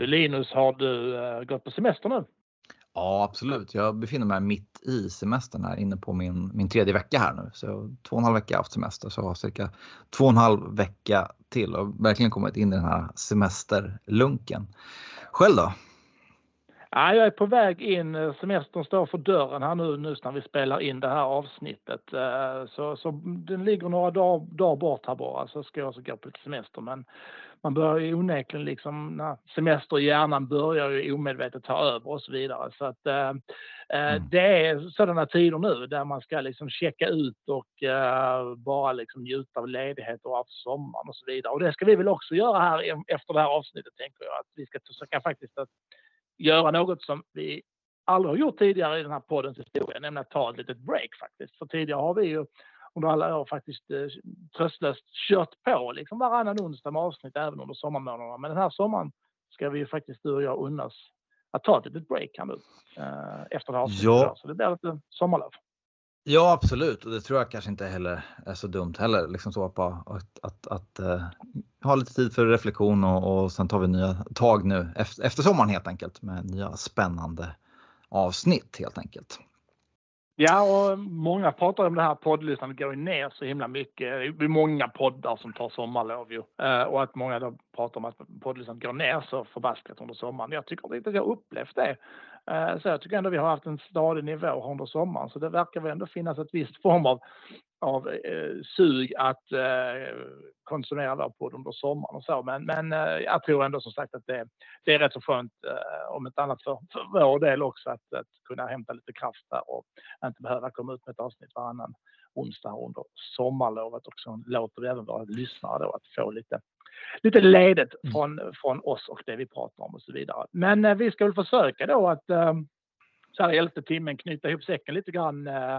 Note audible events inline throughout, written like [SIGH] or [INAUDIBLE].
Du Linus, har du uh, gått på semester nu? Ja, absolut. Jag befinner mig mitt i semestern här inne på min, min tredje vecka här nu. Så två och en halv vecka haft semester så jag har cirka två och en halv vecka till och verkligen kommit in i den här semesterlunken. Själv då? Ja, jag är på väg in. Semestern står för dörren här nu, nu när vi spelar in det här avsnittet. Eh, så, så den ligger några dagar, dagar bort här bara, så ska jag också gå på lite semester. Men man börjar ju onekligen liksom, när semester i hjärnan börjar ju omedvetet ta över och så vidare. Så att eh, eh mm. det är sådana tider nu där man ska liksom checka ut och eh, bara liksom njuta av ledighet och av sommaren och så vidare. Och det ska vi väl också göra här efter det här avsnittet tänker jag. Att vi ska försöka faktiskt att göra något som vi aldrig har gjort tidigare i den här poddens historia, nämligen att ta ett litet break faktiskt. För tidigare har vi ju under alla år faktiskt eh, tröstlöst kört på liksom varannan onsdag med avsnitt även under sommarmånaderna. Men den här sommaren ska vi ju faktiskt du och jag unnas att ta ett litet break här nu eh, efter det här avsnittet. Ja. Så det blir lite sommarlov. Ja absolut och det tror jag kanske inte heller är så dumt heller. Liksom så på att, att, att uh, ha lite tid för reflektion och, och sen tar vi nya tag nu efter, efter sommaren helt enkelt med nya spännande avsnitt helt enkelt. Ja, och många pratar om det här poddlyssnandet går ner så himla mycket. Det är många poddar som tar sommarlov ju. Eh, och att många då pratar om att poddlyssnandet går ner så förbaskat under sommaren. Jag tycker inte att jag upplevt det. Eh, så jag tycker ändå vi har haft en stadig nivå under sommaren. Så det verkar väl ändå finnas ett visst form av, av eh, sug att eh, konsumera vår podd under sommaren och så. Men, men eh, jag tror ändå som sagt att det, det är rätt så skönt, eh, om inte annat för, för vår del också, att, att kunna hämta lite kraft där och inte behöva komma ut med ett avsnitt varannan onsdag under sommarlovet. Och så låter vi även våra lyssnare då att få lite lite ledigt mm. från, från oss och det vi pratar om och så vidare. Men eh, vi ska väl försöka då att eh, så här i elfte timmen knyta ihop säcken lite grann eh,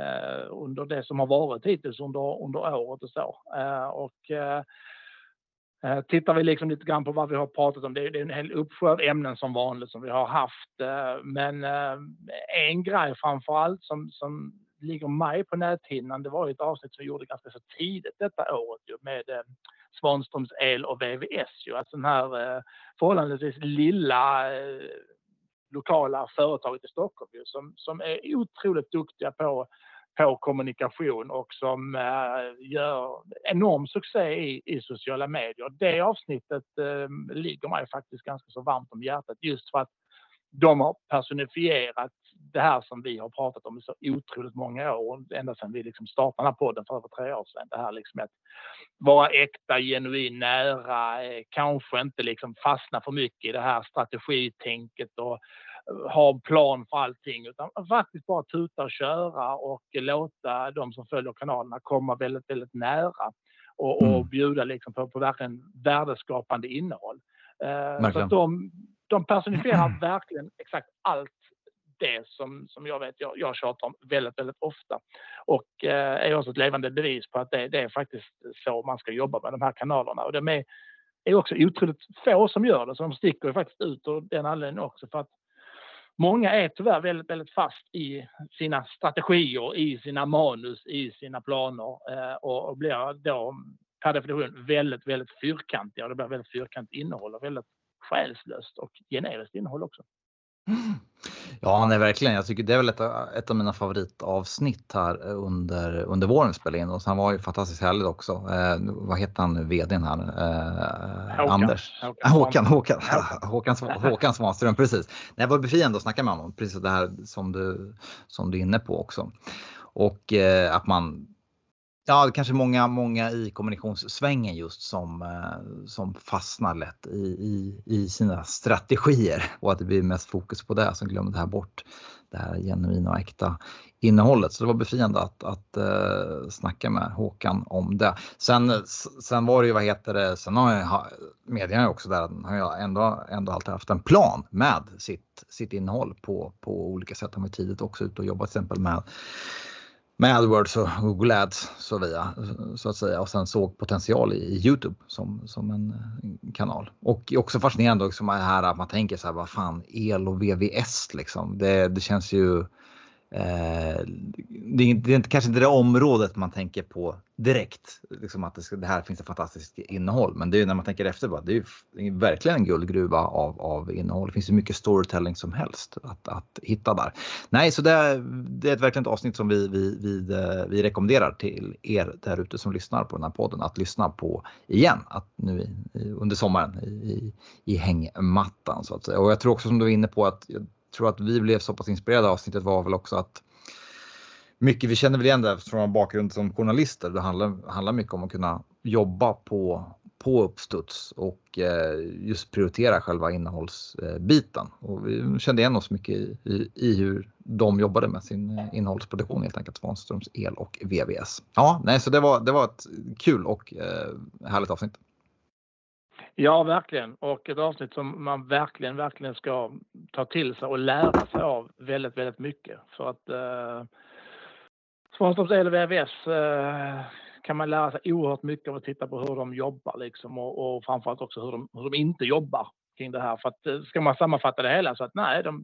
eh under det som har varit hittills under, under året och så. Eh, och eh, Tittar vi liksom lite grann på vad vi har pratat om, det är en hel uppsjö av ämnen som vanligt som vi har haft. Men en grej framför allt som, som ligger mig på näthinnan, det var ett avsnitt som vi gjorde ganska så tidigt detta året med eh, Svanströms El och VVS. Ju. Alltså den här eh, förhållandevis lilla eh, lokala företaget i Stockholm ju, som, som är otroligt duktiga på, på kommunikation och som eh, gör enorm succé i, i sociala medier. Det avsnittet eh, ligger mig faktiskt ganska så varmt om hjärtat just för att de har personifierat det här som vi har pratat om i så otroligt många år, ända sedan vi liksom startade den här podden för över tre år sedan. Det här liksom att vara äkta, genuin, nära, eh, kanske inte liksom fastna för mycket i det här strategitänket och eh, ha en plan för allting utan faktiskt bara tuta och köra och låta de som följer kanalerna komma väldigt, väldigt nära och, och mm. bjuda liksom på, på verkligen värdeskapande innehåll. Uh, så de, de personifierar [CLEARS THROAT] verkligen exakt allt det som, som jag vet jag, jag tjatar om väldigt, väldigt ofta. Och eh, är också ett levande bevis på att det, det, är faktiskt så man ska jobba med de här kanalerna. Och de är, är också otroligt få som gör det, så de sticker faktiskt ut och den anledningen också. För att många är tyvärr väldigt, väldigt fast i sina strategier, i sina manus, i sina planer eh, och, och blir då per definition väldigt, väldigt fyrkantiga. Och det blir väldigt fyrkantigt innehåll och väldigt själslöst och generiskt innehåll också. [LAUGHS] Ja, nej, verkligen. Jag tycker det är väl ett, ett av mina favoritavsnitt här under, under våren spelade in och han var ju fantastiskt härligt också. Eh, vad heter han nu, vdn här? Eh, Håkan. Anders? Håkan, Håkan, Håkan, [LAUGHS] Håkan, Svanström, precis. Det var befriande att snacka med honom, precis det här som du, som du är inne på också. Och eh, att man Ja, det kanske många, många i kommunikationssvängen just som, eh, som fastnar lätt i, i, i sina strategier och att det blir mest fokus på det som glömmer det här bort det här genuina och äkta innehållet. Så det var befriande att, att uh, snacka med Håkan om det. Sen, sen var det ju, vad heter det, sen har jag medierna också där, har jag ändå, ändå alltid haft en plan med sitt, sitt innehåll på, på olika sätt. Han var tidigt också ute och jobbat till exempel med med AdWords och Google Ads så, via, så att säga och sen såg potential i, i Youtube som, som en, en kanal. Och också fascinerande också med det här att man tänker så här, vad fan el och VVS liksom. Det, det känns ju Eh, Eh, det, är, det är kanske inte det området man tänker på direkt, liksom att det, ska, det här finns ett fantastiskt innehåll. Men det är när man tänker efter, bara, det är ju verkligen en guldgruva av, av innehåll. Det finns ju mycket storytelling som helst att, att hitta där. Nej, så det är, det är ett verkligen ett avsnitt som vi, vi, vi, eh, vi rekommenderar till er där ute som lyssnar på den här podden att lyssna på igen att nu i, under sommaren i, i hängmattan så att säga. Och jag tror också som du var inne på att tror att vi blev så pass inspirerade av avsnittet var väl också att mycket, vi känner väl igen det från bakgrund som journalister. Det handlar, handlar mycket om att kunna jobba på, på uppstuds och eh, just prioritera själva innehållsbiten. Och vi kände igen oss mycket i, i, i hur de jobbade med sin eh, innehållsproduktion helt enkelt, Svanströms El och VVS. Ja, nej, så det var, det var ett kul och eh, härligt avsnitt. Ja, verkligen. Och ett avsnitt som man verkligen, verkligen ska ta till sig och lära sig av väldigt, väldigt mycket. För att eh, Svanstorps El VVS eh, kan man lära sig oerhört mycket av att titta på hur de jobbar liksom och, och framförallt också hur de, hur de inte jobbar kring det här. För att eh, ska man sammanfatta det hela så att nej, de,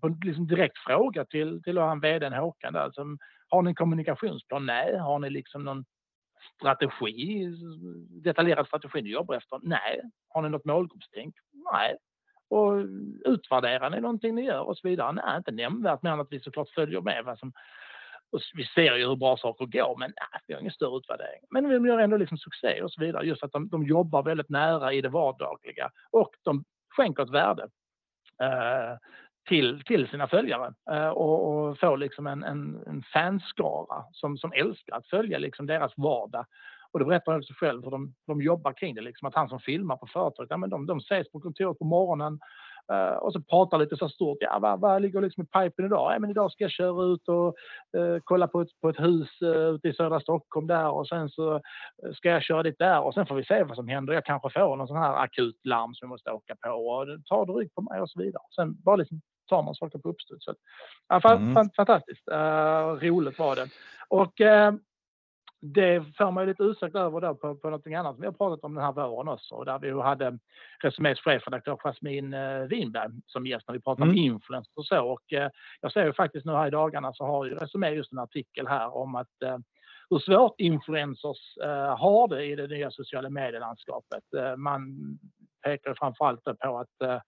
på en liksom direkt fråga till, till han vdn Håkan där, alltså, har ni en kommunikationsplan? Nej. Har ni liksom någon strategi, detaljerad strategi ni jobbar efter? Nej. Har ni något målgruppstänk? Nej. Och utvärderar ni någonting ni gör och så vidare? Nej, inte nämnvärt mer än att vi såklart följer med vad som och vi ser ju hur bra saker går, men nej, vi har ingen större utvärdering. Men vi gör ändå liksom succé och så vidare. Just att de, de jobbar väldigt nära i det vardagliga och de skänker ett värde Uh, till, till sina följare eh, och, och får liksom en, en, en fanskara som, som älskar att följa liksom deras vardag. Och det berättar han också själv hur de, de jobbar kring det. Liksom att han som filmar på företaget, ja, men de, de ses på kontoret på morgonen Uh, och så pratar lite så stort. Ja, vad, vad ligger liksom i pipen idag? Ja, men idag ska jag köra ut och uh, kolla på ett, på ett hus uh, ute i södra Stockholm där och sen så ska jag köra dit där och sen får vi se vad som händer. Jag kanske får någon sån här akut larm som jag måste åka på och tar drygt rygg på mig och så vidare. Sen bara liksom tar man saker på uppstuds. Ja, mm. Fantastiskt roligt var det. Och det får man ju lite utsökt över då på, på någonting annat som vi har pratat om den här våren också. Där vi hade Resumés chefredaktör Jasmin eh, Winberg som gäst när vi pratade mm. om influencers och så. Och jag ser ju faktiskt nu här i dagarna så har ju Resumé just en artikel här om att hur svårt influencers har det i det nya sociala medielandskapet. Man pekar framförallt på att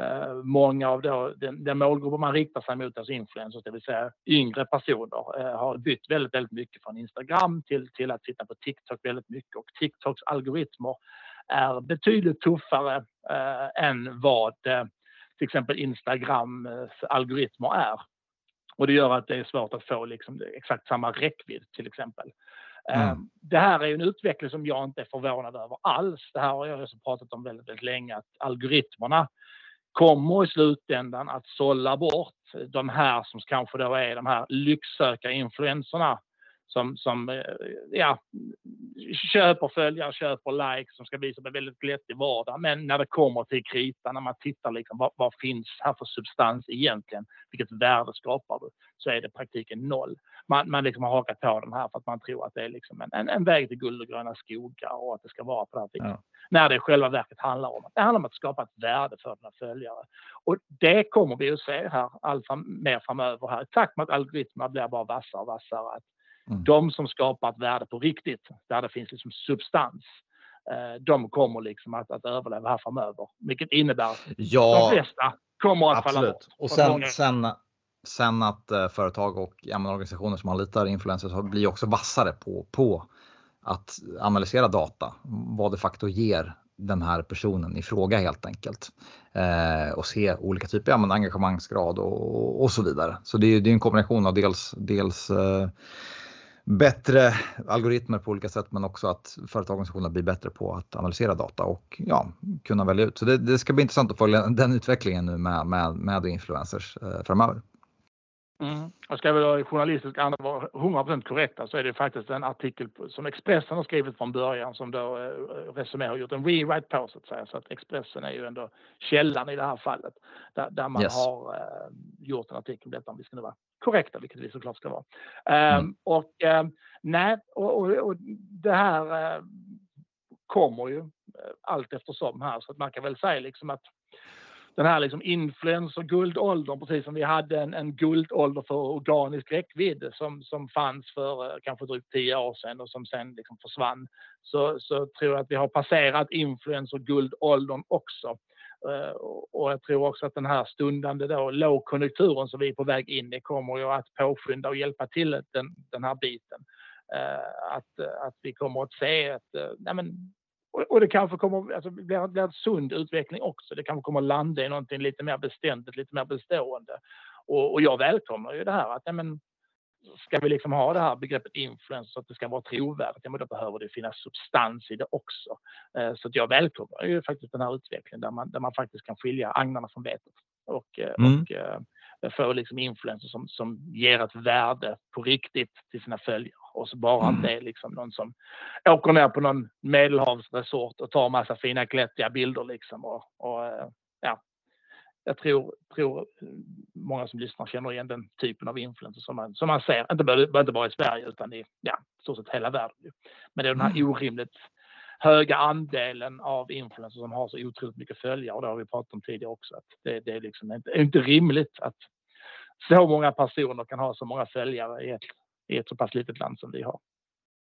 eh, Eh, många av då, den, den målgruppen man riktar sig mot, alltså influencers, det vill säga yngre personer, eh, har bytt väldigt, väldigt mycket från Instagram till, till att sitta på TikTok väldigt mycket och TikToks algoritmer är betydligt tuffare eh, än vad eh, till exempel Instagrams algoritmer är. Och det gör att det är svårt att få liksom exakt samma räckvidd till exempel. Mm. Det här är en utveckling som jag inte är förvånad över alls. Det här har jag också pratat om väldigt, väldigt länge, att algoritmerna kommer i slutändan att sålla bort de här som kanske då är de här lycksökarinfluenserna som, som eh, ja, köper följare, köper likes som ska visa upp en väldigt glättig vardag. Men när det kommer till kritan, när man tittar liksom, vad, vad finns här för substans egentligen? Vilket värde skapar du? Så är det praktiken noll. Man, man liksom har hakat på de här för att man tror att det är liksom en, en, en väg till guld och gröna skogar och att det ska vara på det här viset. Ja. När det i själva verket handlar om, det handlar om att skapa ett värde för dina följare. Och det kommer vi att se här allt mer framöver här i takt med att algoritmerna blir bara vassare och vassare. Att Mm. De som skapar ett värde på riktigt, där det finns liksom substans, eh, de kommer liksom att, att överleva här framöver. Vilket innebär att ja, de flesta kommer att absolut. falla bort. Och sen, sen, sen att eh, företag och ja, organisationer som anlitar influencers blir också vassare på, på att analysera data, vad de facto ger den här personen i fråga helt enkelt. Eh, och se olika typer av ja, engagemangsgrad och, och, så vidare. Så det är, det är en kombination av dels, dels eh, bättre algoritmer på olika sätt men också att företagsorganisationerna blir bättre på att analysera data och ja, kunna välja ut. Så det, det ska bli intressant att följa den utvecklingen nu med, med, med influencers eh, framöver. Mm. Jag ska väl vara journalistisk vara 100% korrekta så är det faktiskt en artikel som Expressen har skrivit från början som då eh, Resumé har gjort en rewrite på så att säga. Så att Expressen är ju ändå källan i det här fallet där, där man yes. har eh, gjort en artikel om detta om vi ska nu vara korrekta, vilket vi såklart ska vara. Mm. Um, och um, nej, och, och, och, det här uh, kommer ju allt eftersom här så att man kan väl säga liksom att den här liksom influencer-guldåldern, precis som vi hade en, en guldålder för organisk räckvidd som, som fanns för eh, kanske drygt tio år sedan och som sen liksom försvann, så, så tror jag att vi har passerat influencer-guldåldern också. Eh, och jag tror också att den här stundande då, lågkonjunkturen som vi är på väg in i kommer ju att påskynda och hjälpa till den, den här biten. Eh, att, att vi kommer att se att, eh, nej men, och, det kanske kommer, alltså, blir, blir en sund utveckling också. Det kanske kommer att landa i någonting lite mer beständigt, lite mer bestående. Och, och jag välkomnar ju det här att nej men, ska vi liksom ha det här begreppet influencer så att det ska vara trovärdigt, ja, men då behöver det finnas substans i det också. Eh, så att jag välkomnar ju faktiskt den här utvecklingen där man, där man faktiskt kan skilja agnarna från vetet och, eh, mm. och eh, få liksom influencers som, som ger ett värde på riktigt till sina följare och så bara mm. inte är liksom någon som åker ner på någon medelhavsresort och tar massa fina glättiga bilder liksom och, och ja, jag tror, tror många som lyssnar känner igen den typen av influencer som man, som man ser, inte bara, inte bara i Sverige utan i ja, stort sett hela världen. Men det är den här mm. orimligt höga andelen av influencers som har så otroligt mycket följare och det har vi pratat om tidigare också. Att det, det är liksom inte, inte rimligt att så många personer kan ha så många följare i ett, i ett så pass litet land som vi har.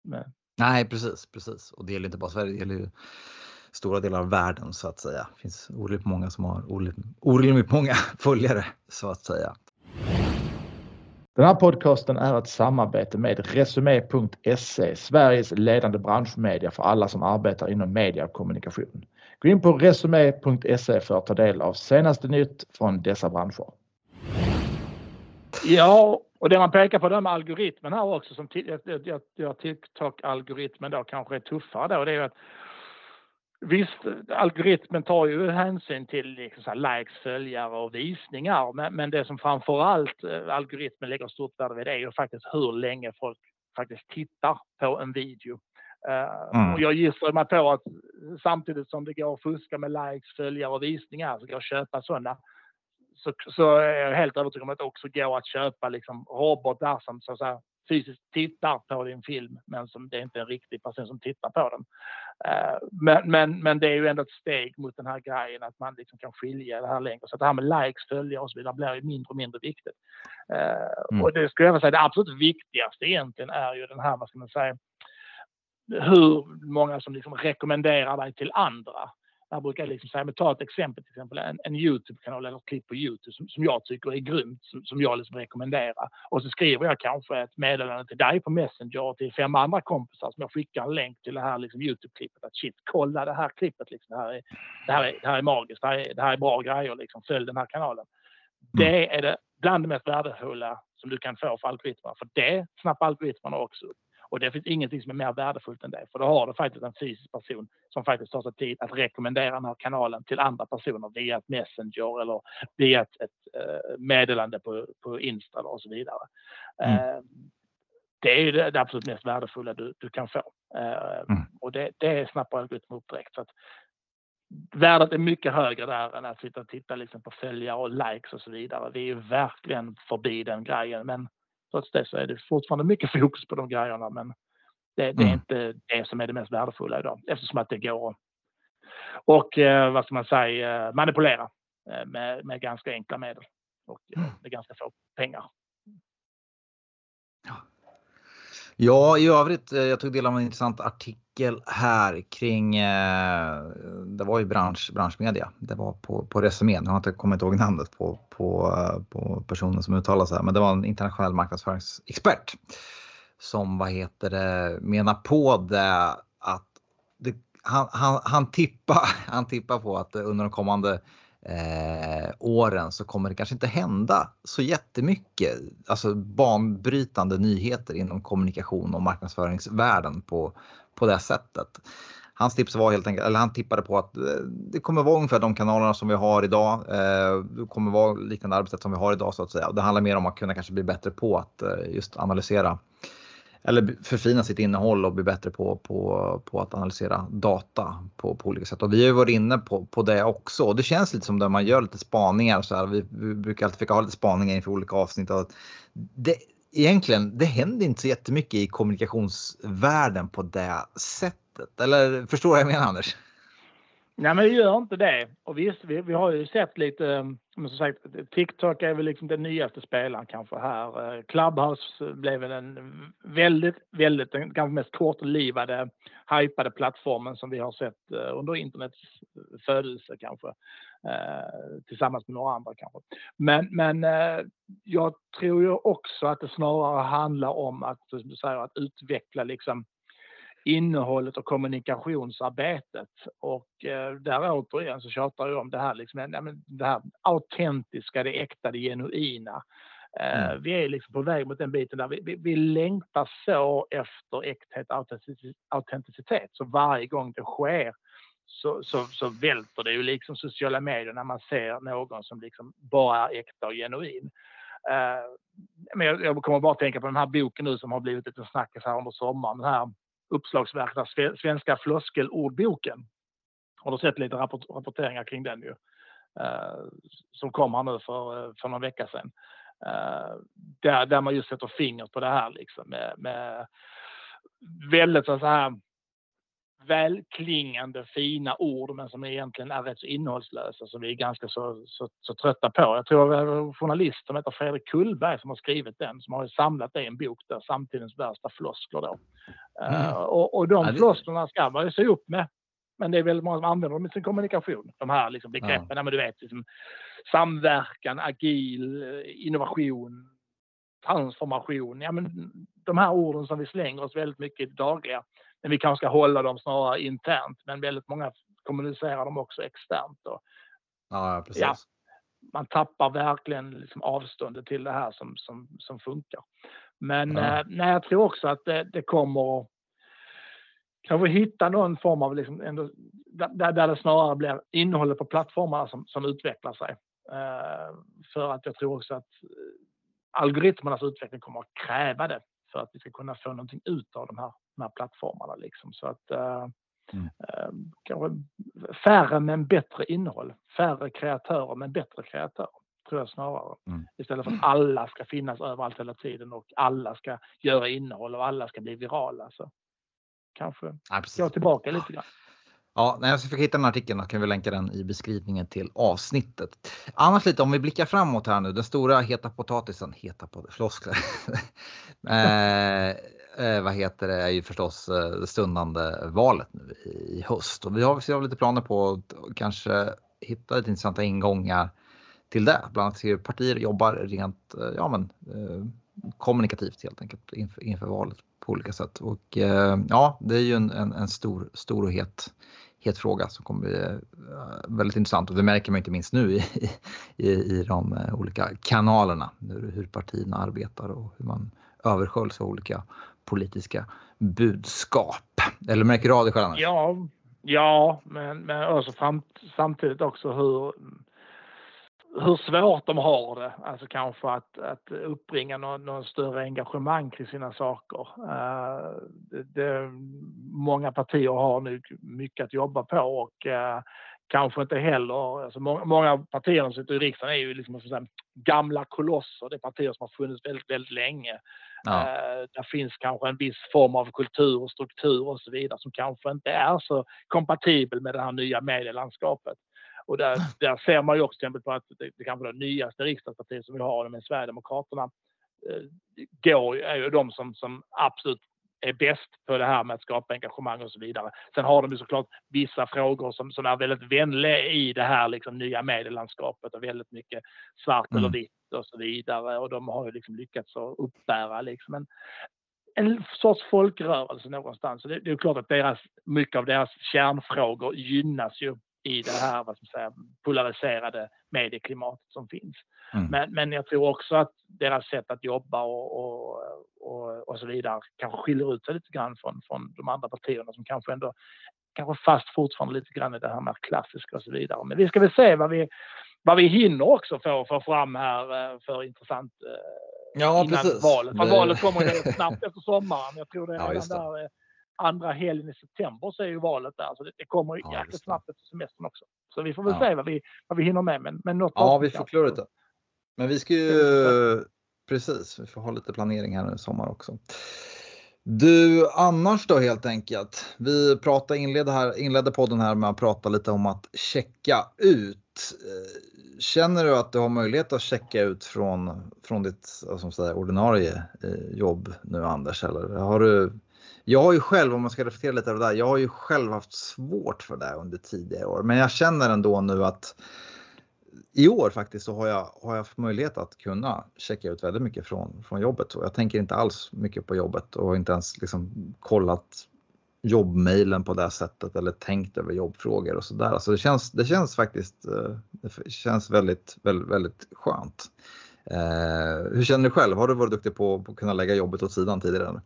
Men... Nej, precis, precis. Och det gäller inte bara Sverige, det gäller ju stora delar av världen så att säga. Det finns orimligt många som har orimligt många [LAUGHS] följare så att säga. Den här podcasten är ett samarbete med Resumé.se, Sveriges ledande branschmedia för alla som arbetar inom media och kommunikation. Gå in på Resumé.se för att ta del av senaste nytt från dessa branscher. Ja, och det man pekar på det med algoritmen här också, som TikTok-algoritmen då kanske är tuffare då, det är ju att Visst, algoritmen tar ju hänsyn till liksom likes, följare och visningar, men, men det som framförallt eh, algoritmen lägger stort värde vid är ju faktiskt hur länge folk faktiskt tittar på en video. Eh, mm. Och jag gissar mig på att samtidigt som det går att fuska med likes, följare och visningar, så går att köpa sådana, så, så är jag helt övertygad om att det också går att köpa liksom robotar som så att säga, fysiskt tittar på din film, men som det är inte en riktig person som tittar på den. Eh, men, men, men det är ju ändå ett steg mot den här grejen att man liksom kan skilja det här längre. Så det här med likes, följare och så vidare blir ju mindre och mindre viktigt. Eh, mm. Och det skulle jag vilja säga, det absolut viktigaste egentligen är ju den här, vad ska man säga, hur många som liksom rekommenderar dig till andra. Där brukar liksom säga, men ta ett exempel, till exempel en, en Youtube-kanal eller ett klipp på Youtube som, som jag tycker är grymt, som, som jag liksom rekommenderar. Och så skriver jag kanske ett meddelande till dig på Messenger och till fem andra kompisar som jag skickar en länk till det här liksom, Youtube-klippet. Att shit, kolla det här klippet, liksom. det, här är, det, här är, det här är magiskt, det här är, det här är bra grejer, liksom. följ den här kanalen. Mm. Det är det bland det mest värdefulla som du kan få för algoritmerna, för det snappar algoritmerna också upp. Och det finns ingenting som är mer värdefullt än det. För då har du faktiskt en fysisk person som faktiskt tar sig tid att rekommendera den här kanalen till andra personer via ett Messenger eller via ett, ett uh, meddelande på, på Insta och så vidare. Mm. Uh, det är det, det, absolut mest värdefulla du, du kan få. Uh, mm. Och det, det snappar algoritmen upp direkt. Så att, värdet är mycket högre där än att sitta och titta liksom på följare och likes och så vidare. Vi är verkligen förbi den grejen. Men Trots det så är det fortfarande mycket fokus på de grejerna men det, det är mm. inte det som är det mest värdefulla idag eftersom att det går och eh, vad ska man säga eh, manipulera eh, med, med ganska enkla medel och mm. med ganska få pengar. Ja, i övrigt, jag tog del av en intressant artikel här kring, eh, det var ju bransch, branschmedia, det var på, på Resumé, jag har inte kommit ihåg namnet på, på, eh, på personen som uttalade sig, men det var en internationell marknadsföringsexpert som vad heter det, menar på det att det, han, han, han, tippar, [LAUGHS] han tippar på att under de kommande eh, åren så kommer det kanske inte hända så jättemycket, alltså banbrytande nyheter inom kommunikation och marknadsföringsvärlden på, på det sättet. Hans tips var helt enkelt, eller han tippade på att eh, det kommer vara ungefär de kanalerna som vi har idag. Eh, det kommer vara liknande arbetssätt som vi har idag så att säga. Det handlar mer om att kunna kanske bli bättre på att eh, just analysera eller förfina sitt innehåll och bli bättre på, på, på att analysera data på, på olika sätt. Och vi har ju varit inne på, på det också. Och det känns lite som när man gör lite spaningar så här. Vi, vi brukar alltid försöka ha lite spaningar inför olika avsnitt. Och det, egentligen, det händer inte så jättemycket i kommunikationsvärlden på det sättet. Eller förstår vad jag menar Anders? Nej, men det gör inte det. Och visst, vi, vi har ju sett lite, men som sagt, TikTok är väl liksom den nyaste spelaren kanske här. Eh, Clubhouse blev väl en väldigt, väldigt, den kanske mest kortlivade, hypade plattformen som vi har sett eh, under internets födelse kanske. Eh, tillsammans med några andra kanske. Men, men jag tror ju också att det snarare handlar om att, som du säger, att utveckla liksom innehållet och kommunikationsarbetet. Och eh, där återigen så tjatar jag om det här, liksom, men det här autentiska, det äkta, det genuina. Eh, mm. Vi är liksom på väg mot den biten där vi, vi, vi längtar så efter äkthet, autenticitet. Så varje gång det sker så, så, så välter det ju liksom sociala medier när man ser någon som liksom bara är äkta och genuin. Uh, men jag, jag kommer bara tänka på den här boken nu som har blivit lite snackis här under sommaren. Den här uppslagsverket, Svenska floskelordboken. Har du sett lite rapport, rapporteringar kring den ju? Uh, som kom här nu för, för någon vecka sedan. Uh, där, där man just sätter fingret på det här liksom med, med väldigt så här välklingande fina ord men som egentligen är rätt så innehållslösa som vi är ganska så, så, så trötta på. Jag tror är en journalist som heter Fredrik Kullberg som har skrivit den som har samlat det i en bok där samtidens värsta floskler då. Mm. Uh, och, och de flosklerna ska man ju se upp med. Men det är väldigt många som använder dem i sin kommunikation. De här liksom begreppen, ja. men du vet, liksom, samverkan, agil, innovation, transformation. Ja, men de här orden som vi slänger oss väldigt mycket i dagliga men vi kanske ska hålla dem snarare internt. Men väldigt många kommunicerar dem också externt. Och, ja, precis. Ja, man tappar verkligen liksom avståndet till det här som, som, som funkar. Men ja. eh, nej, jag tror också att det, det kommer kanske hitta någon form av, liksom ändå, där, där det snarare blir innehållet på plattformarna som, som utvecklar sig. Eh, för att jag tror också att eh, algoritmernas utveckling kommer att kräva det för att vi ska kunna få någonting ut av de här de här plattformarna. Liksom. Så att, uh, mm. kanske färre men bättre innehåll. Färre kreatörer men bättre kreatörer. Tror jag snarare. Mm. Istället för att [CLEARS THROAT] alla ska finnas överallt hela tiden och alla ska göra innehåll och alla ska bli virala. Så kanske ja, gå tillbaka lite grann. Ja, när jag ska hitta den artikeln kan vi länka den i beskrivningen till avsnittet. Annars lite om vi blickar framåt här nu, den stora heta potatisen, heta potatisen, floskler. [LAUGHS] eh, eh, vad heter det, är ju förstås eh, det stundande valet nu i höst. Och vi har, vi har lite planer på att kanske hitta lite intressanta ingångar till det. Bland annat hur partier jobbar rent eh, ja, men, eh, kommunikativt helt enkelt inför, inför valet på olika sätt. Och eh, ja, det är ju en, en, en, stor, stor och het, het fråga som kommer bli eh, väldigt intressant och det märker man inte minst nu i, i, i de eh, olika kanalerna, hur, hur partierna arbetar och hur man översköljs av olika politiska budskap. Eller märker du av det själv? Ja, ja, men, men också fram, samtidigt också hur, hur svårt de har det. Alltså kanske att, att uppbringa någon, någon större engagemang kring sina saker. Uh, det, det, många partier har nu mycket att jobba på och uh, kanske inte heller, alltså många, många partier som sitter i riksdagen är ju liksom säga, gamla kolosser. Det är partier som har funnits väldigt, väldigt länge. Ja. Eh, där finns kanske en viss form av kultur och struktur och så vidare som kanske inte är så kompatibel med det här nya medielandskapet. Och där, där ser man ju också exempel på att det, det kanske det nyaste riksdagspartiet som vi har, med Sverigedemokraterna, eh, går, är ju de som, som absolut är bäst på det här med att skapa engagemang och så vidare. Sen har de ju såklart vissa frågor som, som är väldigt vänliga i det här liksom nya medielandskapet och väldigt mycket svart mm. eller vitt och så vidare. Och de har ju liksom lyckats att uppbära liksom en, en sorts folkrörelse någonstans. Så det, det är klart att deras, mycket av deras kärnfrågor gynnas ju i det här vad ska säga, polariserade medieklimatet som finns. Mm. Men, men jag tror också att deras sätt att jobba och, och, och, och, så vidare kanske skiljer ut sig lite grann från, från de andra partierna som kanske ändå kanske fast fortfarande lite grann i det här mer klassiska och så vidare. Men vi ska väl se vad vi, vad vi hinner också få, få fram här eh, för intressant eh, ja, innan precis. valet. För valet kommer ju snabbt efter sommaren. Jag tror det är [LAUGHS] ja, redan där eh, andra helgen i september så är ju valet där. Så det, det kommer ja, jäkligt snabbt efter semestern också. Så vi får väl ja. se vad vi, vad vi hinner med. Men, men något ja, vi får klura det. Men vi ska ju, precis, vi får ha lite planering här nu i sommar också. Du, annars då helt enkelt. Vi pratade, inledde, här, inledde podden här med att prata lite om att checka ut. Eh, känner du att du har möjlighet att checka ut från, från ditt som säger, ordinarie eh, jobb nu Anders? Eller har du, jag har ju själv, om man ska reflektera lite över det där, jag har ju själv haft svårt för det under tidigare år. Men jag känner ändå nu att i år faktiskt så har jag, har jag haft möjlighet att kunna checka ut väldigt mycket från, från jobbet. Och jag tänker inte alls mycket på jobbet och har inte ens liksom kollat jobbmailen på det sättet eller tänkt över jobbfrågor och sådär. Alltså det, känns, det känns faktiskt eh, det känns väldigt, väldigt, väldigt skönt. Eh, hur känner du själv? Har du varit duktig på, på att kunna lägga jobbet åt sidan tidigare?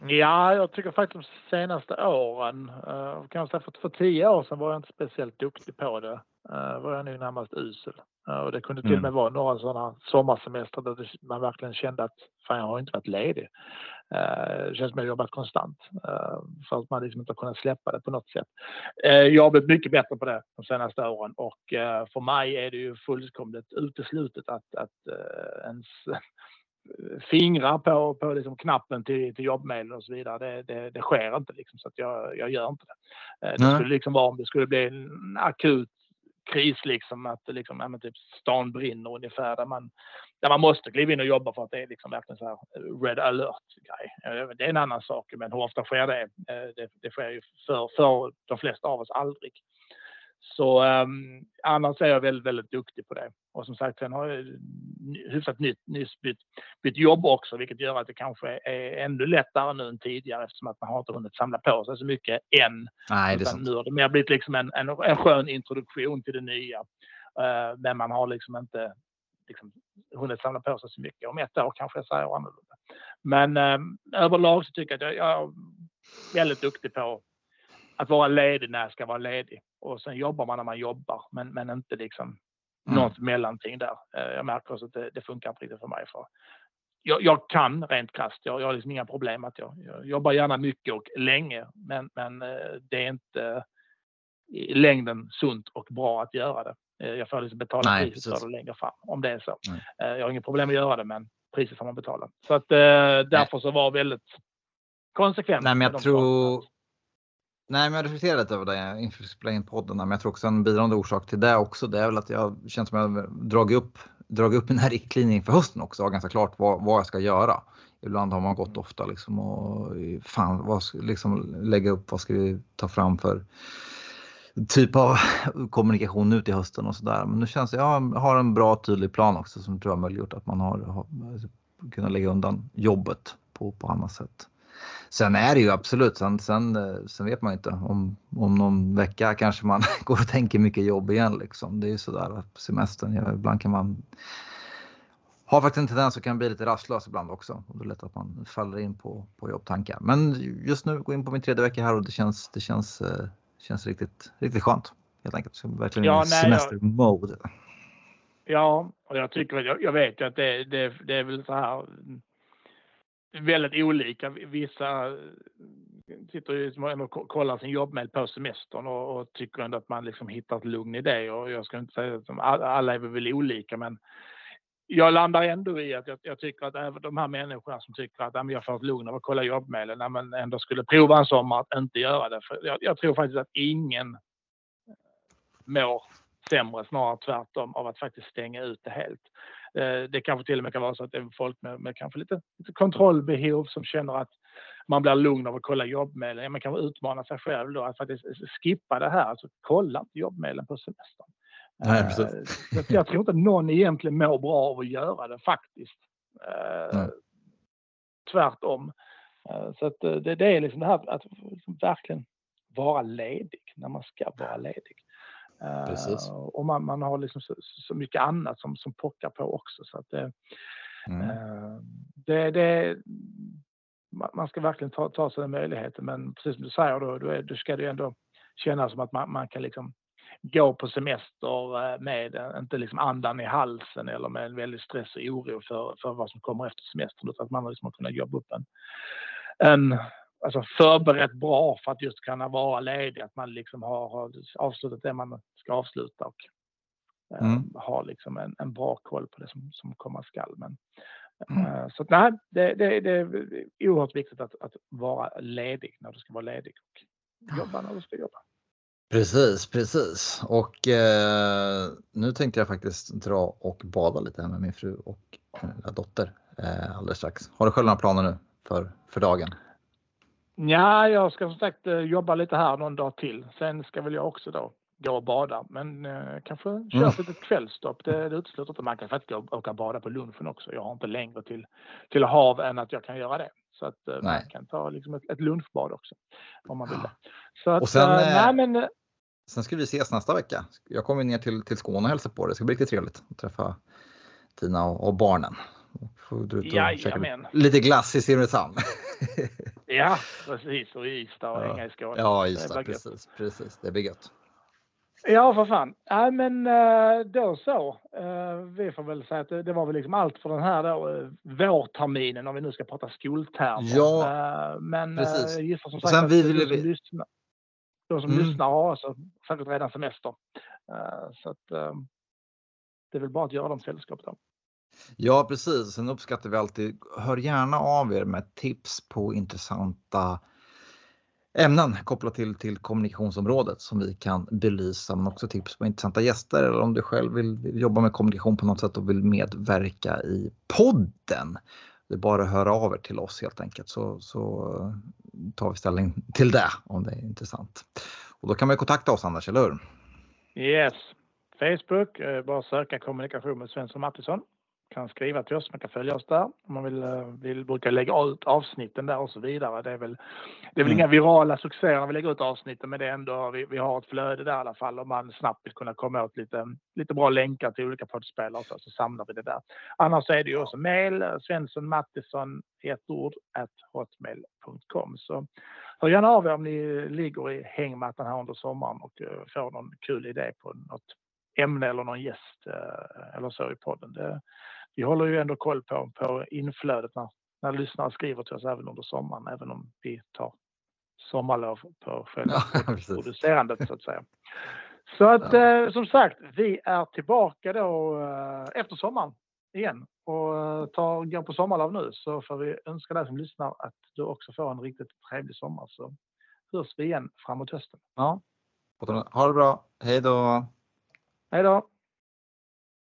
Ja, jag tycker faktiskt de senaste åren, uh, kanske för, för tio år sedan var jag inte speciellt duktig på det. Uh, var jag nog närmast usel. Uh, och det kunde till och med mm. vara några sådana sommarsemestrar där man verkligen kände att fan, jag har inte varit ledig. Uh, det känns som jag jobbat konstant uh, för att man liksom inte har kunnat släppa det på något sätt. Jag har blivit mycket bättre på det de senaste åren och för mig är det ju fullkomligt uteslutet att, att ens fingrar på, på liksom knappen till, till jobbmailen och så vidare. Det, det, det sker inte liksom, så att jag, jag gör inte det. Det skulle liksom vara om det skulle bli en akut kris liksom att liksom, ja, men typ stan brinner ungefär där man, där man måste kliva in och jobba för att det är liksom verkligen så här red alert grej. Det är en annan sak, men hur ofta sker det? Eh, det, det sker ju för, för de flesta av oss aldrig. Så um, annars är jag väldigt, väldigt duktig på det. Och som sagt, sen har jag hyfsat nytt, nyss bytt, bytt jobb också, vilket gör att det kanske är ännu lättare nu än tidigare eftersom att man har inte hunnit samla på sig så mycket än. Nej, det är sant. Nu har det mer blivit liksom en, en, en skön introduktion till det nya. Uh, men man har liksom inte liksom, hunnit samla på sig så mycket. Om ett år kanske jag säger annorlunda. Men um, överlag så tycker jag att jag, jag är väldigt duktig på att vara ledig när jag ska vara ledig. Och sen jobbar man när man jobbar, men, men inte liksom mm. något mellanting där. Eh, jag märker också att det, det funkar inte riktigt för mig. För jag, jag kan rent krasst, jag, jag har liksom inga problem att jag, jag jobbar gärna mycket och länge, men, men eh, det är inte i längden sunt och bra att göra det. Eh, jag får liksom betala Nej, priset för det längre fram om det är så. Nej. Jag har inget problem att göra det, men priset får man betala. Så att därför så var väldigt konsekvent. Nej, men jag tror, Nej, men jag reflekterar lite över det inför att spela in podden. Men jag tror också en bidragande orsak till det också, det är väl att jag känns som att jag dragit upp, dragit upp här riktlinjen för hösten också. Har ganska klart vad, vad jag ska göra. Ibland har man gått ofta liksom och fan, vad liksom lägga upp, vad ska vi ta fram för typ av kommunikation nu till hösten och sådär. Men nu känns det, jag har en bra tydlig plan också som tror jag möjliggjort att man har, har kunnat lägga undan jobbet på, på annat sätt. Sen är det ju absolut, sen, sen, sen vet man inte om, om någon vecka kanske man [LAUGHS] går och tänker mycket jobb igen. Liksom. Det är ju sådär på semestern, ibland kan man ha faktiskt en tendens att kan bli lite rastlös ibland också. Och det är lätt att man faller in på, på jobbtankar. Men just nu går in på min tredje vecka här och det känns, det känns, eh, känns riktigt, riktigt skönt. Helt enkelt. Så verkligen ja, i semestermode. Ja, och jag tycker jag, jag vet ju att det, det, det är väl så här väldigt olika. Vissa eh, sitter ju och kollar sin jobbmail på semestern och, och, tycker ändå att man liksom hittar ett lugn i det. Och jag ska inte säga att alla är väl olika, men jag landar ändå i att jag, jag, tycker att även de här människorna som tycker att jag får ett lugn av att kolla jobbmailen, men ändå skulle prova en sommar att inte göra det. För jag, jag tror faktiskt att ingen eh, mår sämre, snarare tvärtom, av att faktiskt stänga ut det helt. Eh, det kanske till och med kan vara så att det är folk med, med kanske lite, lite kontrollbehov som känner att man blir lugn av att kolla jobbmailen. Man kan utmana sig själv då att faktiskt skippa det här, alltså kolla inte jobbmailen på semestern. Nej, eh, precis. jag tror inte någon egentligen mår bra av att göra det faktiskt. Eh, Nej. Tvärtom. Så att det, det är liksom det här att verkligen vara ledig när man ska vara ledig. Precis. Uh, och man, man har liksom så, så, mycket annat som, som pockar på också. Så att det, mm. uh, det, det, man ska verkligen ta, ta sig den möjligheten. Men precis som du säger, då, då, är, då ska det ändå kännas som att man, man kan liksom gå på semester eh, med, inte liksom andan i halsen eller med en väldig stress och oro för, för vad som kommer efter semestern. Utan att man liksom har kunnat jobba upp en, en alltså förberett bra för att just kunna vara ledig. Att man liksom har, har avslutat det man ska avsluta och eh, mm. har liksom en, en, bra koll på det som, som komma skall. Men Mm. Så nej, det, det, det, är oerhört viktigt att, att vara ledig när du ska vara ledig och jobba när du ska jobba. Precis, precis. Och eh, nu tänkte jag faktiskt dra och bada lite här med min fru och min dotter eh, alldeles strax. Har du själv några planer nu för, för dagen? Ja, jag ska som sagt eh, jobba lite här någon dag till. Sen ska väl jag också då gå och bada, men eh, kanske köra mm. ett litet kvällsstopp. Det, det utesluter inte. Man kan faktiskt åka och bada på lunchen också. Jag har inte längre till, till hav än att jag kan göra det. Så att eh, man kan ta liksom ett, ett lunchbad också om man vill det. Så att, och sen, eh, nej, men, eh, sen ska vi ses nästa vecka. Jag kommer ner till, till Skåne och hälsa på. Det ska bli riktigt trevligt att träffa Tina och, och barnen. Får du käka lite glass i Simrishamn. [LAUGHS] ja, precis. Och i Ystad och hänga i Skåne. Ja, Ystad. Precis, precis. Det blir gött. Ja, för fan. Ja, men eh, då så. Eh, vi får väl säga att det var väl liksom allt för den här då, eh, vårterminen om vi nu ska prata skoltermer. Ja, men precis. gissar som sagt sen vi ville... de som, lyssnar, de som mm. lyssnar har alltså säkert redan semester. Så att det är väl bara att göra dem sällskap då. Ja, precis. Sen uppskattar vi alltid, hör gärna av er med tips på intressanta ämnen kopplat till, till kommunikationsområdet som vi kan belysa, men också tips på intressanta gäster eller om du själv vill, vill jobba med kommunikation på något sätt och vill medverka i podden. Det är bara att höra av er till oss helt enkelt så, så tar vi ställning till det om det är intressant. Och då kan man kontakta oss Anders, eller hur? Yes, Facebook, eh, bara söka kommunikation med Svensson Mattisson kan skriva till oss, man kan följa oss där. Om man vill, eh, vill brukar lägga ut avsnitten där och så vidare. Det är väl, det är väl mm. inga virala succéer när vi lägger ut avsnitten men det är ändå, vi, vi har ett flöde där i alla fall och man snabbt vill kunna komma åt lite, lite bra länkar till olika poddspelare så, så samlar vi det där. Annars är det ju också mail, eh, Svensson Mattisson, ett ord, at hotmail.com. Så hör gärna av er om ni ligger i hängmattan här under sommaren och uh, får någon kul idé på något ämne eller någon gäst eller så i podden. Det, vi håller ju ändå koll på, på inflödet när, när lyssnare skriver till oss även under sommaren, även om vi tar sommarlov på själva ja, [LAUGHS] producerandet så att säga. Så att ja. eh, som sagt, vi är tillbaka då eh, efter sommaren igen och eh, tar, går på sommarlov nu så får vi önska dig som lyssnar att du också får en riktigt trevlig sommar så hörs vi igen framåt hösten. Ja. Ha det bra. Hej då. Hej då.